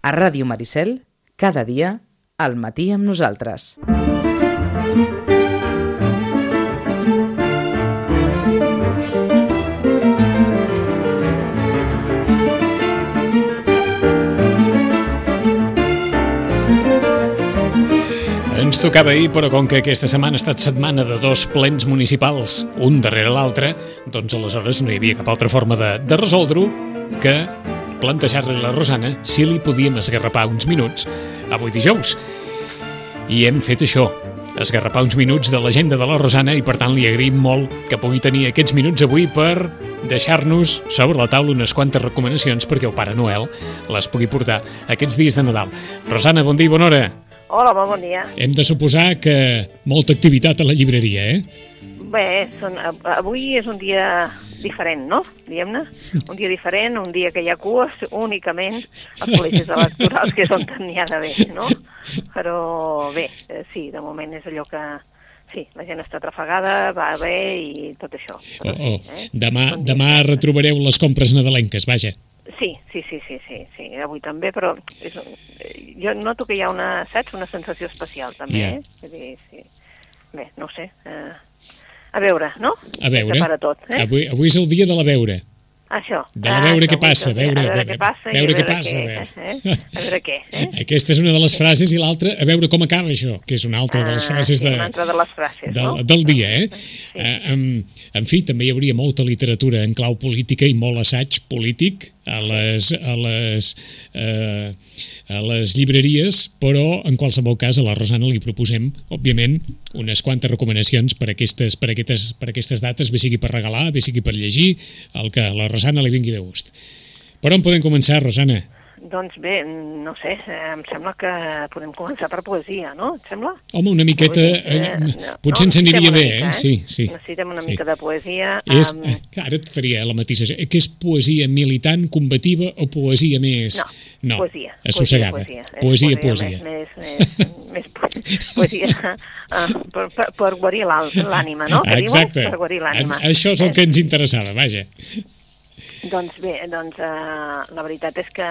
A Ràdio Maricel, cada dia, al matí amb nosaltres. Ens tocava ahir, però com que aquesta setmana ha estat setmana de dos plens municipals, un darrere l'altre, doncs aleshores no hi havia cap altra forma de, de resoldre-ho que plantejar-li a la Rosana si li podíem esgarrapar uns minuts avui dijous. I hem fet això, esgarrapar uns minuts de l'agenda de la Rosana i per tant li agraïm molt que pugui tenir aquests minuts avui per deixar-nos sobre la taula unes quantes recomanacions perquè el Pare Noel les pugui portar aquests dies de Nadal. Rosana, bon dia i bona hora. Hola, molt bon dia. Hem de suposar que molta activitat a la llibreria, eh? Bé, són, avui és un dia diferent, no? Diguem-ne. Un dia diferent, un dia que hi ha cues únicament als col·legis electorals, que és on n'hi ha d'haver, no? Però bé, eh, sí, de moment és allò que... Sí, la gent està trafegada, va bé i tot això. Oh, oh. Eh? Demà, demà retrobareu les compres nadalenques, vaja. Sí, sí, sí, sí, sí, sí, avui també, però és, jo noto que hi ha una, saps, una sensació especial també, Ja. eh? Vull dir, sí. Bé, no sé, eh, a veure, no? A veure, Separa tot, eh? avui, avui és el dia de la veure. Això. De la Ah, veure què passa, avui també, veure- a veure ve- què passa, veure què veure passa, què, a veure. eh? A veure què, eh? Aquesta és una de les frases i l'altra, a veure com acaba això, que és una altra de les Ah, frases sí, de, una altra de les frases, del, no? del dia, eh? eh en, en fi, també hi hauria molta literatura en clau política i molt assaig polític a les, a les, eh, a les llibreries, però en qualsevol cas a la Rosana li proposem, òbviament, unes quantes recomanacions per aquestes, per aquestes, per aquestes dates, bé sigui per regalar, bé sigui per llegir, el que a la Rosana li vingui de gust. Per on podem començar, Rosana? Doncs bé, no sé, eh, em sembla que podem començar per poesia, no? Et sembla? Home, una miqueta... Dir, Eh, eh, no, potser ens necessitem aniria bé, mica, eh? Sí, sí. Necessitem una sí. mica de poesia. És, amb- eh, ara et faria la matisació. Eh, Que és poesia militant, combativa o poesia més... No, poesia. assossegada. Poesia, poesia. Poesia, Eh, poesia. Més, més, més, més po- poesia uh, per, per, per guarir l'ànima, no? Exacte. Per guarir l'ànima. Això és el que ens interessava, vaja. Doncs bé, doncs, uh, la veritat és que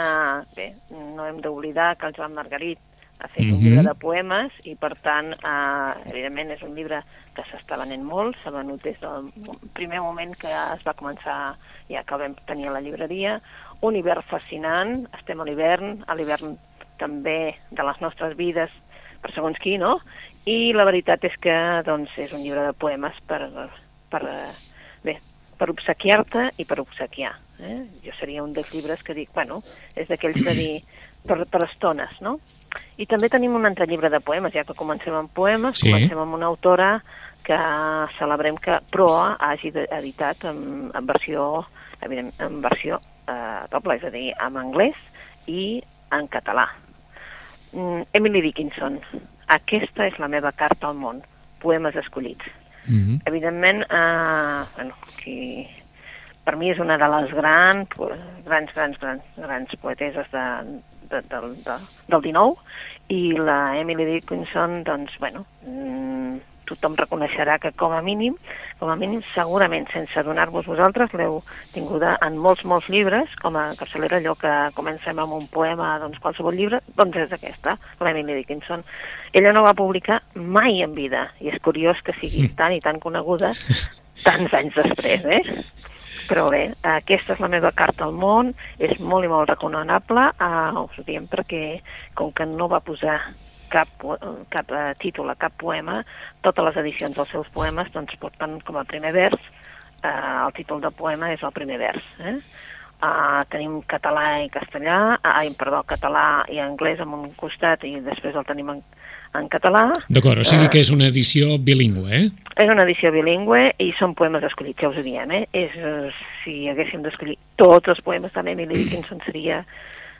bé, no hem d'oblidar que el Joan Margarit ha fet un Mhm. llibre de poemes i, per tant, uh, evidentment és un llibre que s'està venent molt, s'ha venut des del primer moment que es va començar, ja que el vam tenir a la llibreria. Un hivern fascinant, estem a l'hivern, a l'hivern també de les nostres vides, per segons qui, no? I la veritat és que doncs, és un llibre de poemes per, per, eh, bé, per obsequiar-te i per obsequiar. Eh? Jo seria un dels llibres que dic, bueno, és d'aquells de dir per, per estones, no? I també tenim un altre llibre de poemes, ja que comencem amb poemes, Sí. comencem amb una autora que celebrem que Proa hagi editat en, en versió, evident, en versió eh, doble, és a dir, en anglès i en català. Mm, Emily Dickinson, aquesta és la meva carta al món, poemes escollits. Mhm. Evidentment, eh, bueno, qui, per mi és una de les grans, grans, grans, grans, grans poeteses de, de, del, de, del 19 i la Emily Dickinson, doncs, bueno, mm, tothom reconeixerà que com a mínim, com a mínim, segurament, sense donar-vos vosaltres, l'heu tinguda en molts, molts llibres, com a capçalera, allò que comencem amb un poema, doncs qualsevol llibre, doncs és aquesta, la Emily Dickinson. Ella no va publicar mai en vida, i és curiós que sigui tan i tan coneguda tants anys després, eh? Però bé, aquesta és la meva carta al món, és molt i molt recomanable, uh, us ho diem perquè com que no va posar cap, cap uh, títol a cap poema, totes les edicions dels seus poemes doncs, porten com a primer vers, uh, el títol del poema és el primer vers. Eh? Uh, tenim català i castellà, uh, ai, perdó, català i anglès en un costat i després el tenim en, en català. D'acord, o sigui Eh, que és una edició bilingüe, eh? és una edició bilingüe i són poemes escollits, ja us ho diem, eh? És, eh, si haguéssim d'escollir tots els poemes de l'Emily Dickinson seria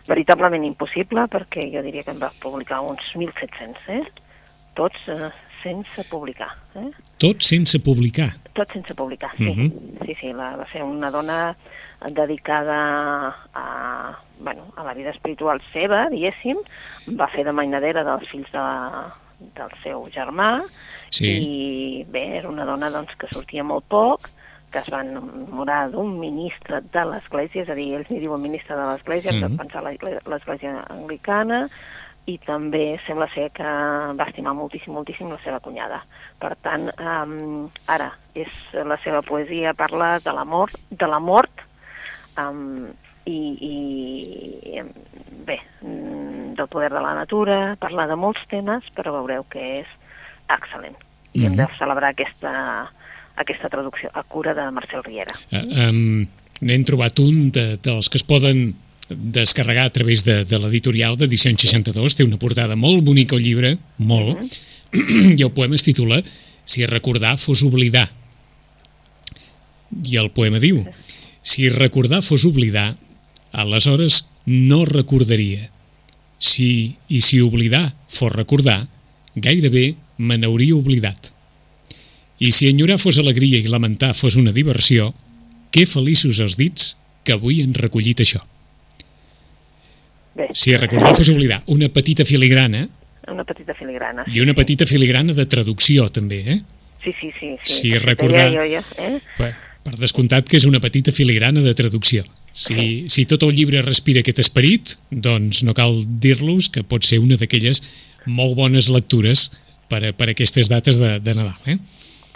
veritablement impossible perquè jo diria que en va publicar uns 1.700, eh? Tots eh, sense publicar, eh? Tot sense publicar. Tot sense publicar, sí. Mhm. Sí, sí, la, va ser una dona dedicada a, bueno, a la vida espiritual seva, diguéssim. Va fer de mainadera dels fills de, del seu germà Sí. i bé, era una dona doncs, que sortia molt poc, que es va enamorar d'un ministre de l'Església, és a dir, ells n'hi diuen ministre de l'Església, mm -hmm. pensar l'Església anglicana, i també sembla ser que va estimar moltíssim, moltíssim la seva cunyada. Per tant, um, ara, és la seva poesia parla de la mort, de la mort um, i, i bé, mm, del poder de la natura, parla de molts temes, però veureu que és excel·lent. I mm -hmm. hem de mhm. celebrar aquesta, aquesta traducció a cura de Marcel Riera. Uh, um, N'hem trobat un de, dels que es poden descarregar a través de, de l'editorial d'Edició 62. Té una portada molt bonica al llibre, molt, mm -hmm. i el poema es titula Si recordar fos oblidar. I el poema diu Si recordar fos oblidar, aleshores no recordaria. Si, I si oblidar fos recordar, gairebé me n'hauria oblidat. I si enyorar fos alegria i lamentar fos una diversió, que feliços els dits que avui han recollit això. Bé. Si recordar fos oblidar, una petita filigrana... Una petita filigrana. I una petita filigrana de traducció, també, eh? Sí, sí, sí. sí. Si recordar... Jo, jo, eh? Per, per descomptat que és una petita filigrana de traducció. Si, si tot el llibre respira aquest esperit, doncs no cal dir-los que pot ser una d'aquelles molt bones lectures per, a, per a aquestes dates de, de Nadal. Eh?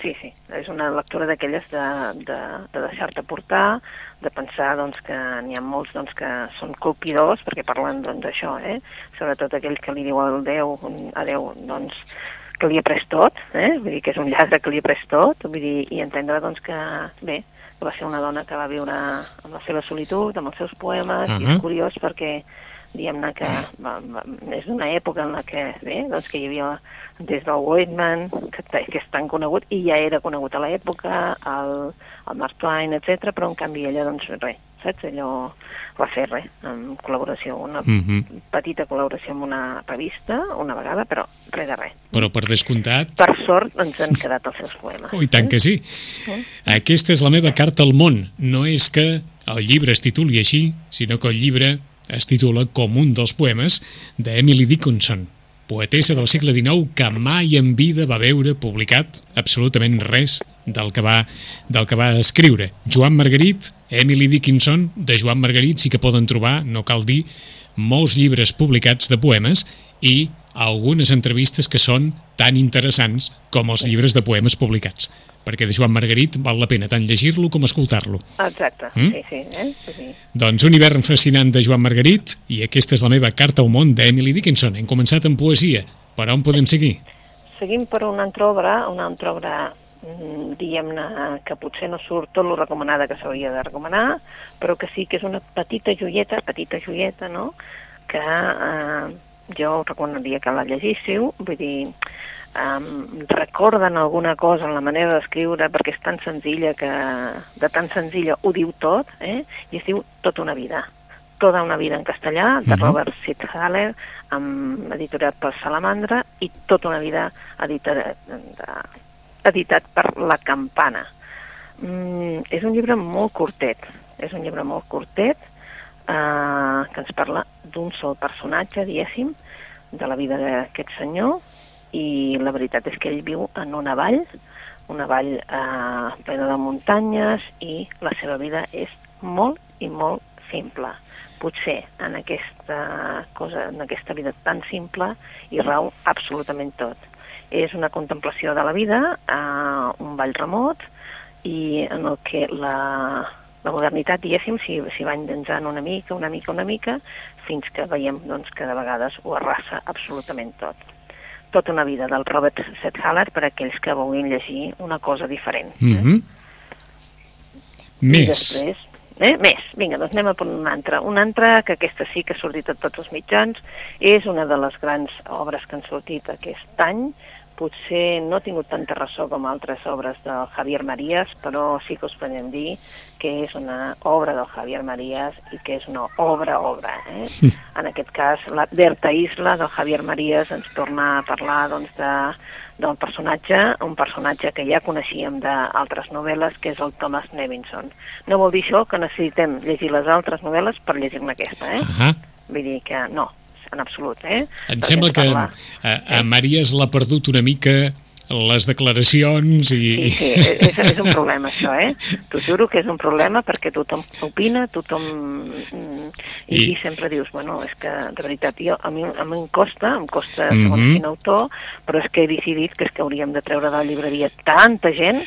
Sí, sí, és una lectura d'aquelles de, de, de deixar-te portar, de pensar doncs, que n'hi ha molts doncs, que són colpidors, perquè parlen doncs, d'això, doncs, eh? sobretot aquell que li diu al Déu, a Déu doncs, que li ha pres tot, eh? vull dir que és un lladre que li ha pres tot, vull dir, i entendre doncs, que, bé, que va ser una dona que va viure amb la seva solitud, amb els seus poemes, uh -huh. i és curiós perquè diguem-ne que va, va, és una època en la que, bé, doncs que hi havia des del Whitman, que, que és tan conegut, i ja era conegut a l'època, el, el Mark Twain, etc. però en canvi ella, doncs, res, saps? Allò va fer res, en col·laboració, una mhm. -huh. petita col·laboració amb una revista, una vegada, però res de res. Però per descomptat... Per sort ens han quedat els seus poemes. Oh, i tant que sí. Eh? Aquesta és la meva carta al món. No és que el llibre es tituli així, sinó que el llibre es titula com un dels poemes d'Emily Dickinson, poetessa del segle XIX que mai en vida va veure publicat absolutament res del que va, del que va escriure. Joan Margarit, Emily Dickinson, de Joan Margarit sí que poden trobar, no cal dir, molts llibres publicats de poemes i algunes entrevistes que són tan interessants com els llibres de poemes publicats perquè de Joan Margarit val la pena tant llegir-lo com escoltar-lo. Exacte, mm? sí, sí, eh? sí, sí. Doncs un hivern fascinant de Joan Margarit i aquesta és la meva carta al món d'Emily Dickinson. Hem començat amb poesia. Per on podem seguir? Seguim per una altra obra, una altra obra mm, diguem-ne que potser no surt tot lo recomanada que s'hauria de recomanar, però que sí que és una petita joieta, petita joieta, no?, que eh, jo recomanaria que la llegíssiu, vull dir, um, recorden alguna cosa en la manera d'escriure perquè és tan senzilla que de tan senzilla ho diu tot eh? i es diu Tota una vida Tota una vida en castellà de uh mhm. -huh. Robert Sitzhaler amb editoriat per Salamandra i Tota una vida editat, editat per La Campana mm, és un llibre molt curtet és un llibre molt curtet eh, que ens parla d'un sol personatge, diguéssim, de la vida d'aquest senyor, i la veritat és que ell viu en una vall, una vall eh, plena de muntanyes i la seva vida és molt i molt simple. Potser en aquesta cosa, en aquesta vida tan simple hi rau absolutament tot. És una contemplació de la vida eh, un vall remot i en el que la, la modernitat, diguéssim, s'hi si va endensant una mica, una mica, una mica, fins que veiem doncs, que de vegades ho arrasa absolutament tot tota una vida del Robert Sethaler per a aquells que vulguin llegir una cosa diferent. Mm -hmm. Més. I després, eh? Més. Vinga, doncs anem a per una altra. Una altra, que aquesta sí que ha sortit a tots els mitjans, és una de les grans obres que han sortit aquest any, potser no ha tingut tanta ressò com altres obres del Javier Marías, però sí que us podem dir que és una obra del Javier Marías i que és una obra-obra. Eh? En aquest cas, la Berta Isla del Javier Marías ens torna a parlar doncs, de, del personatge, un personatge que ja coneixíem d'altres novel·les, que és el Thomas Nevinson. No vol dir això que necessitem llegir les altres novel·les per llegir-ne aquesta, eh? Uh -huh. Vull dir que no, en absolut. Eh? Em sembla que a, a Maries l'ha perdut una mica les declaracions i... Sí, sí, és, és un problema això, eh? T'ho juro que és un problema perquè tothom opina, tothom... mm, I, I- I sempre dius, bueno, és que de veritat, jo, a mi, a mi em costa, em costa segons quin autor, però és que he decidit que és que hauríem de treure de la llibreria tanta gent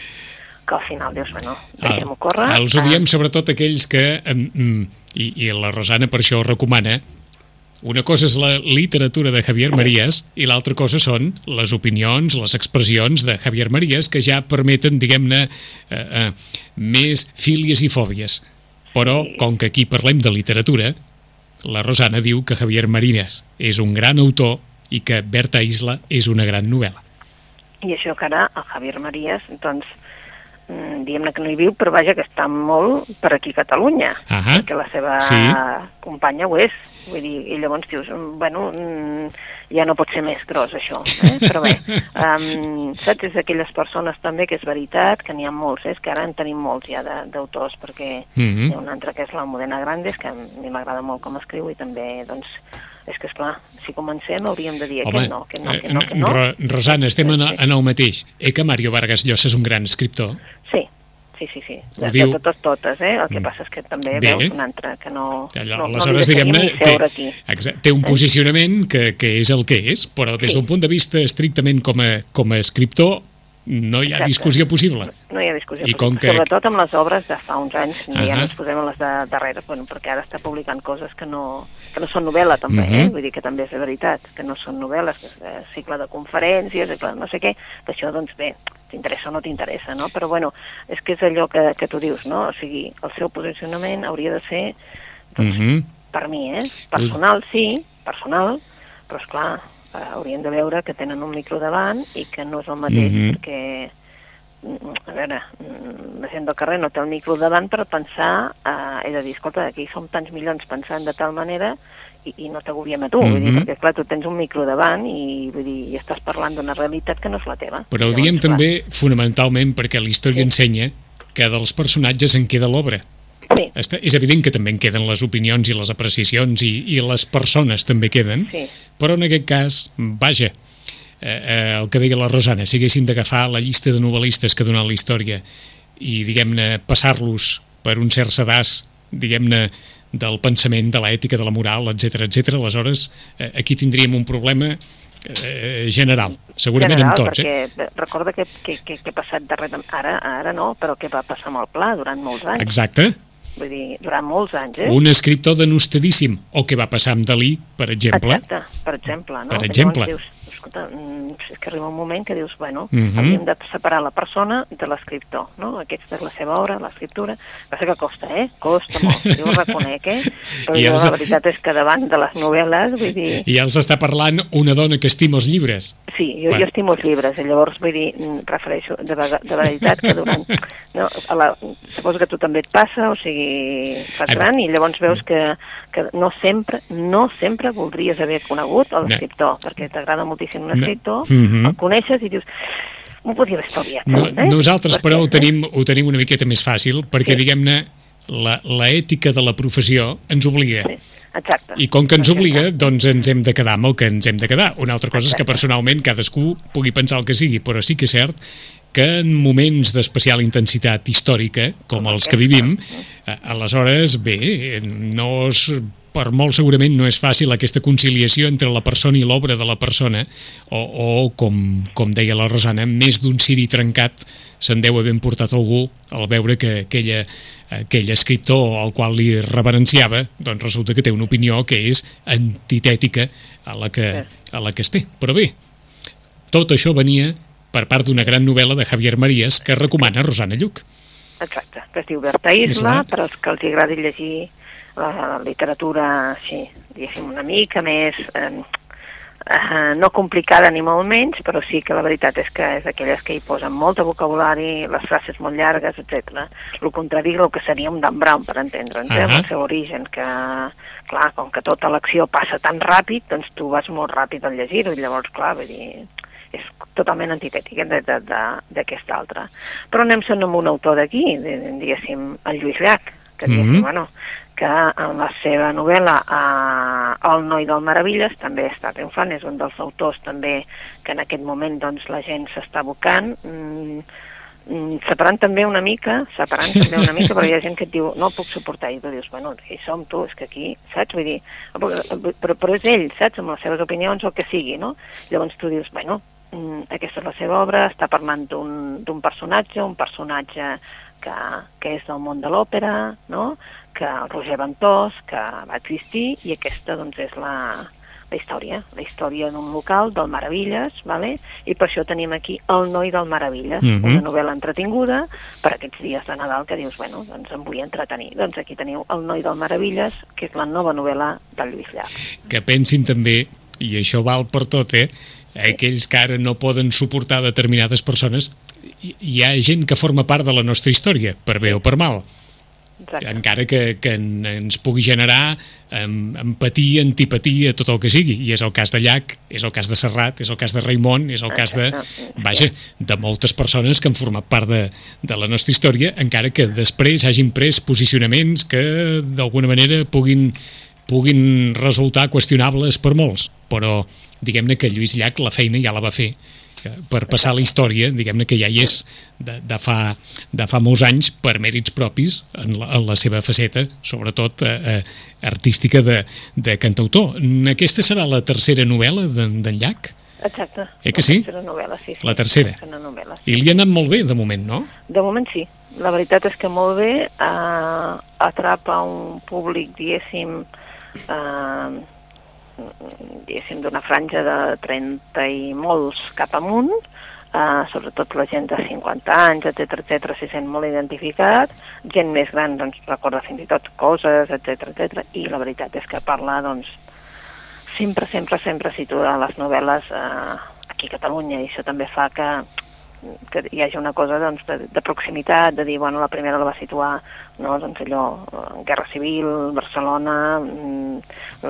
que al final dius, bueno, deixem-ho córrer. Els ho Ah, sobretot aquells que, mm, i, i la Rosana per això ho recomana, una cosa és la literatura de Javier Marías i l'altra cosa són les opinions, les expressions de Javier Marías que ja permeten, diguem-ne, eh, eh, més fílies i fòbies. Però, com que aquí parlem de literatura, la Rosana diu que Javier Marías és un gran autor i que Berta Isla és una gran novel·la. I això que ara el Javier Marías, doncs, mm, diguem-ne que no hi viu, però vaja que està molt per aquí a Catalunya, Ahà. perquè la seva Sí. companya ho és. Vull dir, i llavors dius, mm, bueno, mm, ja no pot ser més gros això, eh? però bé, um, saps, és d'aquelles persones també que és veritat, que n'hi ha molts, eh? és que ara en tenim molts ja de- d'autors, perquè Mhm. hi ha un altre que és l'Almudena Grandes, que a mi m'agrada molt com escriu, i també, doncs, és que, és clar, si comencem hauríem de dir que no, que no, que no, que no. Ro- Rosana, estem en, en el mateix. Eh que Mario Vargas Llosa és un gran escriptor? Sí, sí, sí, sí. Ho De, diu- de totes, totes, eh? El que passa és que també Bé. veus un altre que no... Allò, no, no aleshores, deixaria diguem-ne, aquí. té, exacte, té un posicionament que, que és el que és, però des Sí. d'un punt de vista estrictament com a, com a escriptor no hi ha Exacte. discussió possible. No hi ha discussió. I com que- Sobretot amb les obres de fa uns anys, uh Ahà. ja no ens posem les de darrere, bueno, perquè ara està publicant coses que no, que no són novel·la també, Mhm. eh? vull dir que també és de veritat, que no són novel·les, que és eh, cicle de conferències, cicle de no sé què, que això doncs bé, t'interessa o no t'interessa, no? Però bueno, és que és allò que, que tu dius, no? O sigui, el seu posicionament hauria de ser, doncs, Mhm. per mi, eh? Personal, sí, personal, però és eh, haurien de veure que tenen un micro davant i que no és el mateix, Mhm. perquè mm, a veure, mm, la gent del carrer no té el micro davant per pensar, eh, he de dir, escolta, aquí som tants milions pensant de tal manera i, i no t'agobiem a tu, vull dir, Mhm. perquè clar, tu tens un micro davant i, vull dir, i estàs parlant d'una realitat que no és la teva. Però ho diem clar, també fonamentalment perquè la història Sí. ensenya que dels personatges en queda l'obra. Sí, Està, és evident que també en queden les opinions i les apreciacions i, i les persones també queden, sí, però en aquest cas, vaja, eh, eh, el que deia la Rosana, si haguéssim d'agafar la llista de novel·listes que ha donat la història i, diguem-ne, passar-los per un cert sedàs, diguem-ne, del pensament, de l'ètica, de la moral, etc etc. aleshores eh, aquí tindríem un problema eh, general, segurament general, amb tots, eh? perquè eh? recorda que, que, que, que ha passat darrere, ara, ara no, però que va passar amb el Pla durant molts anys, Exacte, vull dir, durant molts anys, eh? un escriptor denostadíssim, o què va passar amb Dalí, per exemple, Exacte, per exemple. No? Per exemple. Llavors dius, escolta, mm, és que arriba un moment que dius, bueno, Mhm. hauríem de separar la persona de l'escriptor, no? Aquesta és la seva obra, l'escriptura. Passa que costa, eh? Costa molt, jo ho reconec, eh? Però jo, els- la veritat és que davant de les novel·les, vull dir... i ja els està parlant una dona que estima els llibres. Sí, jo, Bueno. jo estimo els llibres, i llavors, vull dir, mm, refereixo de, de veritat que durant... No, a la, suposo que tu també et passa, o sigui, fas gran, i llavors veus que, que no sempre, no sempre voldries haver conegut l'escriptor, perquè t'agrada moltíssim un No. escriptor, Mhm. el coneixes i dius, m'ho podria haver estalviat. No, eh? nosaltres, Perquè- però, ho tenim, ho tenim una miqueta més fàcil, perquè, Sí. diguem-ne, la, la ètica de la professió ens obliga. Sí, exacte. I com que ens obliga, doncs ens hem de quedar amb el que ens hem de quedar. Una altra cosa és que Exacte. personalment cadascú pugui pensar el que sigui, però sí que és cert que en moments d'especial intensitat històrica, com els que vivim, aleshores, bé, no és, per molt segurament no és fàcil aquesta conciliació entre la persona i l'obra de la persona, o, o com, com deia la Rosana, més d'un ciri trencat se'n deu haver portat algú al veure que aquella, aquell escriptor al qual li reverenciava doncs resulta que té una opinió que és antitètica a la que, a la que es té. Però bé, tot això venia per part d'una gran novel·la de Javier Marías que recomana Rosana Lluc. Exacte, que es diu Berta Isla, per als que els agradi llegir la, literatura, sí, diguéssim, una mica més... Eh, eh, no complicada ni molt menys, però sí que la veritat és que és aquelles que hi posen molt de vocabulari, les frases molt llargues, etc. El contrari del que seria un Dan Brown, per entendre'ns, eh, Ahà. el seu origen, que, clar, com que tota l'acció passa tan ràpid, doncs tu vas molt ràpid al llegir-ho, i llavors, clar, vull dir, és totalment antitètic d'aquesta altra. Però anem sent amb un autor d'aquí, diguéssim, el Lluís Llach, que diguéssim, Mhm. bueno, que en la seva novel·la eh, El noi del Meravilles també està triomfant, és un dels autors també que en aquest moment doncs, la gent s'està abocant, mm, mm, separant també una mica, separant també una mica, perquè hi ha gent que et diu, no puc suportar, i tu dius, bueno, hi som tu, és que aquí, saps? Vull dir, però, però és ell, saps? Amb les seves opinions o el que sigui, no? Llavors tu dius, bueno, mm, aquesta és la seva obra, està parlant d'un personatge, un personatge que, que és del món de l'òpera, no? que el Roger Ventós, que va existir, i aquesta doncs, és la, la història, la història d'un local del Meravilles, vale? i per això tenim aquí El noi del Meravilles, mm -hmm. una novel·la entretinguda per aquests dies de Nadal que dius, bueno, doncs em vull entretenir. Doncs aquí teniu El noi del Meravilles, que és la nova novel·la del Lluís Llach. Que pensin també, i això val per tot, eh? Aquells que ara no poden suportar determinades persones, hi ha gent que forma part de la nostra història, per bé o per mal. Exacte. encara que, que ens pugui generar em, empatia, antipatia, tot el que sigui. I és el cas de Llach, és el cas de Serrat, és el cas de Raimon, és el cas de, vaja, de moltes persones que han format part de, de la nostra història, encara que després hagin pres posicionaments que d'alguna manera puguin, puguin resultar qüestionables per molts. Però diguem-ne que Lluís Llach la feina ja la va fer per passar la història, diguem-ne que ja hi és de, de, fa, de fa molts anys per mèrits propis en la, en la seva faceta, sobretot eh, eh, artística de, de cantautor. Aquesta serà la tercera novel·la d'en Llach? Exacte. Eh que sí? La tercera novel·la, sí. sí la tercera. La novel·la, sí. I li ha anat molt bé, de moment, no? De moment sí. La veritat és que molt bé. Eh, atrapa un públic, diguéssim, eh, diguéssim, d'una franja de 30 i molts cap amunt, eh, sobretot la gent de 50 anys, etc etc s'hi sent molt identificat, gent més gran doncs, recorda fins i tot coses, etc etc i la veritat és que parla, doncs, sempre, sempre, sempre situa les novel·les eh, aquí a Catalunya, i això també fa que que hi hagi una cosa doncs, de, de proximitat, de dir, bueno, la primera la va situar no, doncs allò, Guerra Civil, Barcelona, mm,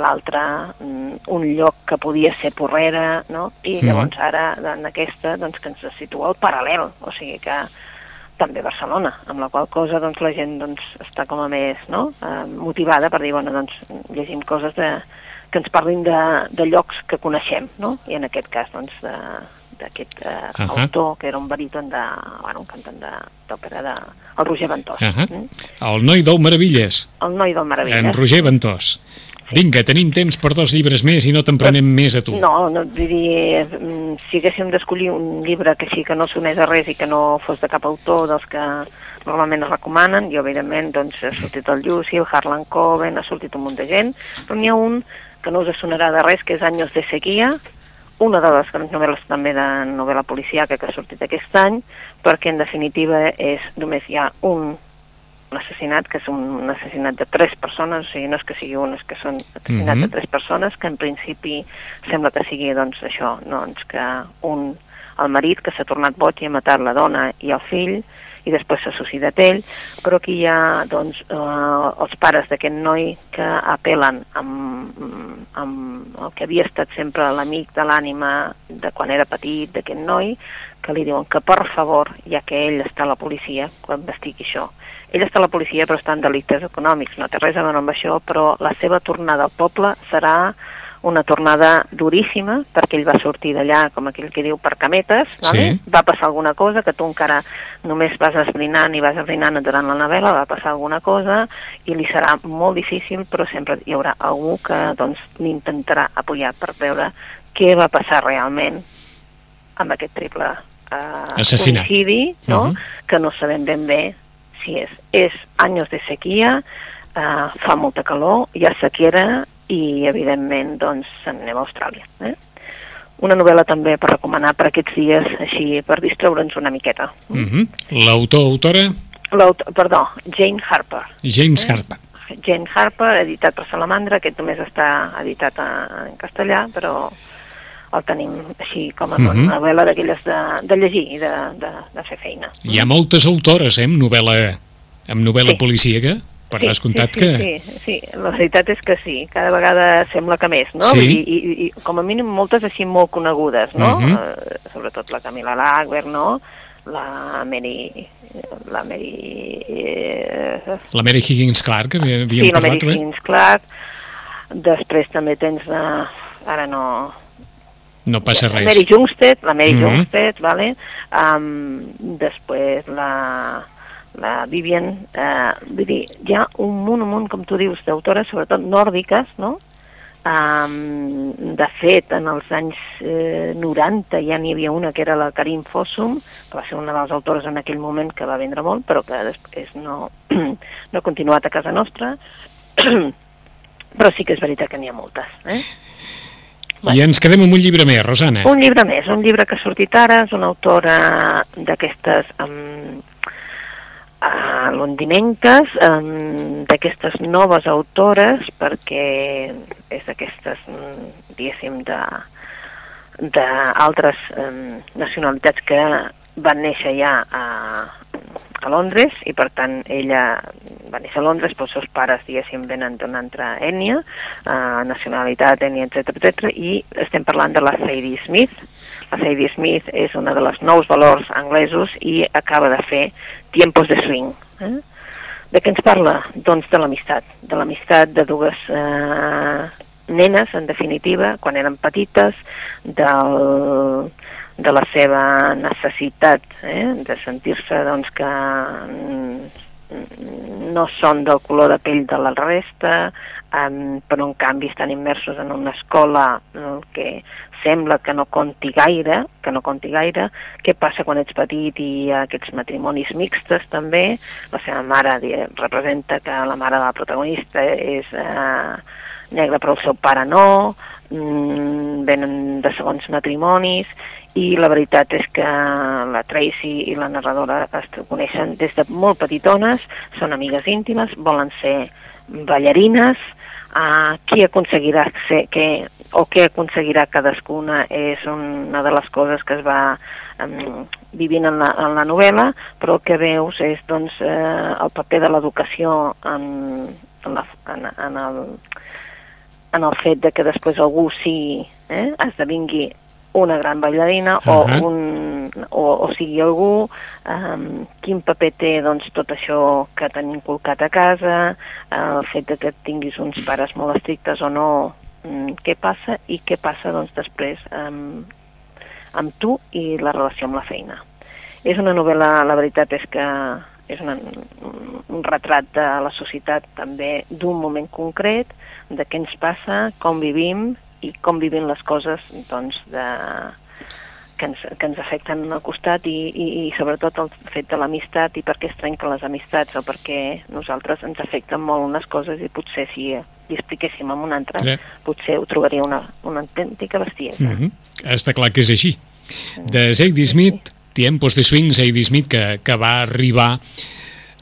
l'altra, mm, un lloc que podia ser Porrera, no? i sí. llavors ara en aquesta doncs, que ens situa al paral·lel, o sigui que també Barcelona, amb la qual cosa doncs, la gent doncs, està com a més no? eh, motivada per dir, bueno, doncs, llegim coses de, que ens parlin de, de llocs que coneixem, no? i en aquest cas doncs, de, d'aquest eh, uh -huh. autor, que era un baríton de, bueno, un cantant d'òpera de, el Roger Ventós. Uh -huh. mm? El noi del Meravilles. El noi del Meravilles. En Roger Ventós. Sí. Vinga, tenim temps per dos llibres més i no t'emprenem més a tu. No, no vull dir, mm, si haguéssim d'escollir un llibre que sí que no sonés a res i que no fos de cap autor dels que normalment es recomanen, i evidentment doncs, ha sortit el Llucy, el Harlan Coben, ha sortit un munt de gent, però n'hi ha un que no us sonarà de res, que és Anys de sequia, una de les grans novel·les també de novel·la policiaca que ha sortit aquest any, perquè en definitiva és només hi ha un assassinat, que és un assassinat de tres persones, o sigui, no és que sigui un, és que són assassinats mm -hmm. de tres persones, que en principi sembla que sigui, doncs, això, doncs, que un, el marit que s'ha tornat boig i ha matat la dona i el fill, i després s'ha suicidat ell, però aquí hi ha doncs, eh, els pares d'aquest noi que apel·len amb, amb el que havia estat sempre l'amic de l'ànima de quan era petit d'aquest noi, que li diuen que per favor, ja que ell està a la policia, quan investigui això, ell està a la policia però està en delictes econòmics, no té res a veure amb això, però la seva tornada al poble serà una tornada duríssima, perquè ell va sortir d'allà, com aquell que diu, per cametes, vale? sí. va passar alguna cosa que tu encara només vas esbrinant i vas esbrinant durant la novel·la, va passar alguna cosa i li serà molt difícil, però sempre hi haurà algú que doncs, l'intentarà apoyar per veure què va passar realment amb aquest triple eh, homicidi, no? Uh -huh. que no sabem ben bé si és. És anys de sequia, eh, fa molta calor, hi ha sequera i evidentment doncs anem a Austràlia. Eh? Una novel·la també per recomanar per aquests dies, així per distreure'ns una miqueta. Mm -hmm. L'autor, autora? Perdó, Jane Harper. James eh? Harper. Jane Harper, editat per Salamandra, aquest només està editat en castellà, però el tenim així com a mm -hmm. novel·la d'aquelles de, de llegir i de, de, de fer feina. Hi ha moltes autores, eh, amb novel·la, amb novel·la sí. policíaca? Per sí, descomptat sí, sí, que... Sí, sí, la veritat és que sí, cada vegada sembla que més, no? Sí. I, i, i com a mínim moltes així molt conegudes, no? Uh -huh. uh, sobretot la Camila Lager, no? la Mary... La Mary... Eh, La Mary Higgins Clark, que havíem sí, la Mary parlat, també. Higgins Clark. Després també tens la... Ara no... No passa La res. Mary Jungstedt, la Mary Mhm. Jungstedt, vale? Um, després la, la Vivian, uh, vull dir, hi ha un munt, un munt, com tu dius, d'autores, sobretot nòrdiques, no? Um, de fet, en els anys eh, 90 ja n'hi havia una que era la Karim Fossum, que va ser una de les autores en aquell moment que va vendre molt, però que després no, no ha continuat a casa nostra. però sí que és veritat que n'hi ha moltes. Eh? I ens quedem amb un llibre més, Rosana. Un llibre més, un llibre que ha sortit ara, és una autora d'aquestes um, uh, londinenques, um, d'aquestes noves autores, perquè és d'aquestes, um, diguéssim, d'altres um, nacionalitats que van néixer ja a, a Londres i per tant ella va néixer a Londres però els seus pares diguéssim venen d'una altra ètnia, uh, nacionalitat, ètnia, etc etc i estem parlant de la Sadie Smith. La Sadie Smith és una de les nous valors anglesos i acaba de fer Tiempos de Swing. Eh? De què ens parla? Doncs de l'amistat, de l'amistat de dues eh, nenes, en definitiva, quan eren petites, del, de la seva necessitat eh, de sentir-se doncs, que mm, no són del color de pell de la resta, um, però en canvi estan immersos en una escola eh, que sembla que no conti gaire, que no conti gaire, què passa quan ets petit i aquests matrimonis mixtes també, la seva mare representa que la mare de la protagonista és eh, negra però el seu pare no, mm, venen de segons matrimonis. I la veritat és que la Tracy i la narradora es coneixen des de molt petitones, són amigues íntimes, volen ser ballarines, uh, qui aconseguirà ser, què, o què aconseguirà cadascuna és una de les coses que es va um, vivint en la, en la novel·la, però el que veus és doncs, eh, el paper de l'educació en, en, la, en, en, el, en el fet de que després algú sigui, eh, esdevingui una gran ballarina uh. -huh. o, un, o, o sigui algú, um, quin paper té doncs, tot això que t'han inculcat a casa, el fet de que tinguis uns pares molt estrictes o no, mm, què passa i què passa doncs, després um, amb tu i la relació amb la feina. És una novel·la, la veritat és que és una, un retrat de la societat també d'un moment concret, de què ens passa, com vivim i com vivim les coses doncs, de, que, ens, que ens afecten al costat i, i, i sobretot el fet de l'amistat i per què es trenquen les amistats o per què nosaltres ens afecten molt unes coses i potser si li expliquéssim amb una altra, Sí. potser ho trobaria una, una autèntica bestiesa. Mm -hmm. Està clar que és així. De Zadie Smith, Tiempos de Swing, Zadie Smith, que, que va arribar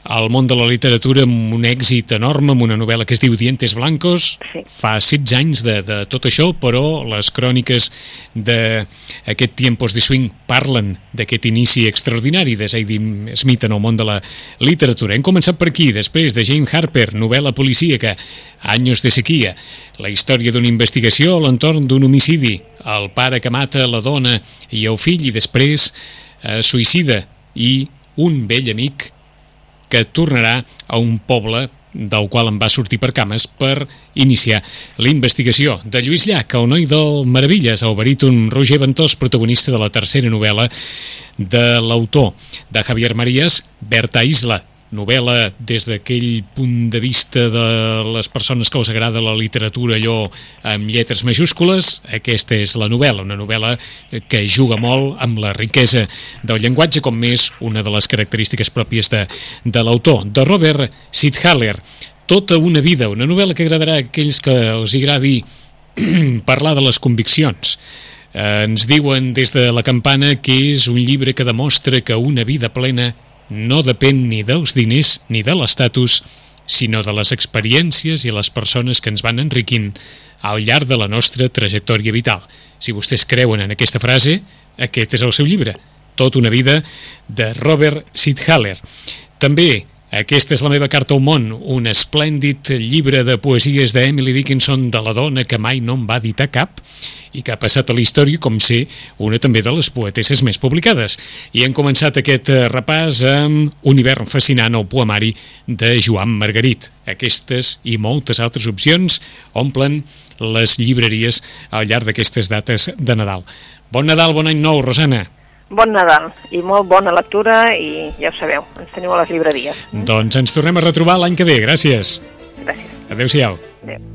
al món de la literatura amb un èxit enorme, amb una novel·la que es diu Dientes Blancos, Sí. fa 16 anys de, de tot això, però les cròniques d'aquest Tiempos de Swing parlen d'aquest inici extraordinari de Zadie Smith en el món de la literatura. Hem començat per aquí, després de Jane Harper, novel·la policíaca, Anys de sequia, la història d'una investigació a l'entorn d'un homicidi, el pare que mata la dona i el fill i després eh, suïcida i un vell amic que tornarà a un poble del qual em va sortir per cames per iniciar la investigació de Lluís Llach, el noi del Meravilles, el baríton Roger Ventós, protagonista de la tercera novel·la de l'autor de Javier Marías, Berta Isla, novel·la des d'aquell punt de vista de les persones que us agrada la literatura allò amb lletres majúscules, aquesta és la novel·la, una novel·la que juga molt amb la riquesa del llenguatge com més una de les característiques pròpies de, de l'autor, de Robert Sidhaller. Tota una vida, una novel·la que agradarà a aquells que els agradi parlar de les conviccions. Eh, ens diuen des de la campana que és un llibre que demostra que una vida plena no depèn ni dels diners ni de l'estatus, sinó de les experiències i les persones que ens van enriquint al llarg de la nostra trajectòria vital. Si vostès creuen en aquesta frase, aquest és el seu llibre, Tot una vida, de Robert Sidhaller. També aquesta és la meva carta al món, un esplèndid llibre de poesies d'Emily Dickinson de la dona que mai no em va editar cap i que ha passat a la història com ser una també de les poetesses més publicades. I hem començat aquest eh, repàs amb Un hivern fascinant al poemari de Joan Margarit. Aquestes i moltes altres opcions omplen les llibreries al llarg d'aquestes dates de Nadal. Bon Nadal, bon any nou, Rosana. Bon Nadal i molt bona lectura i ja ho sabeu, ens teniu a les llibreries. Doncs ens tornem a retrobar l'any que ve. Gràcies. Gràcies. Adéu-siau. Adéu.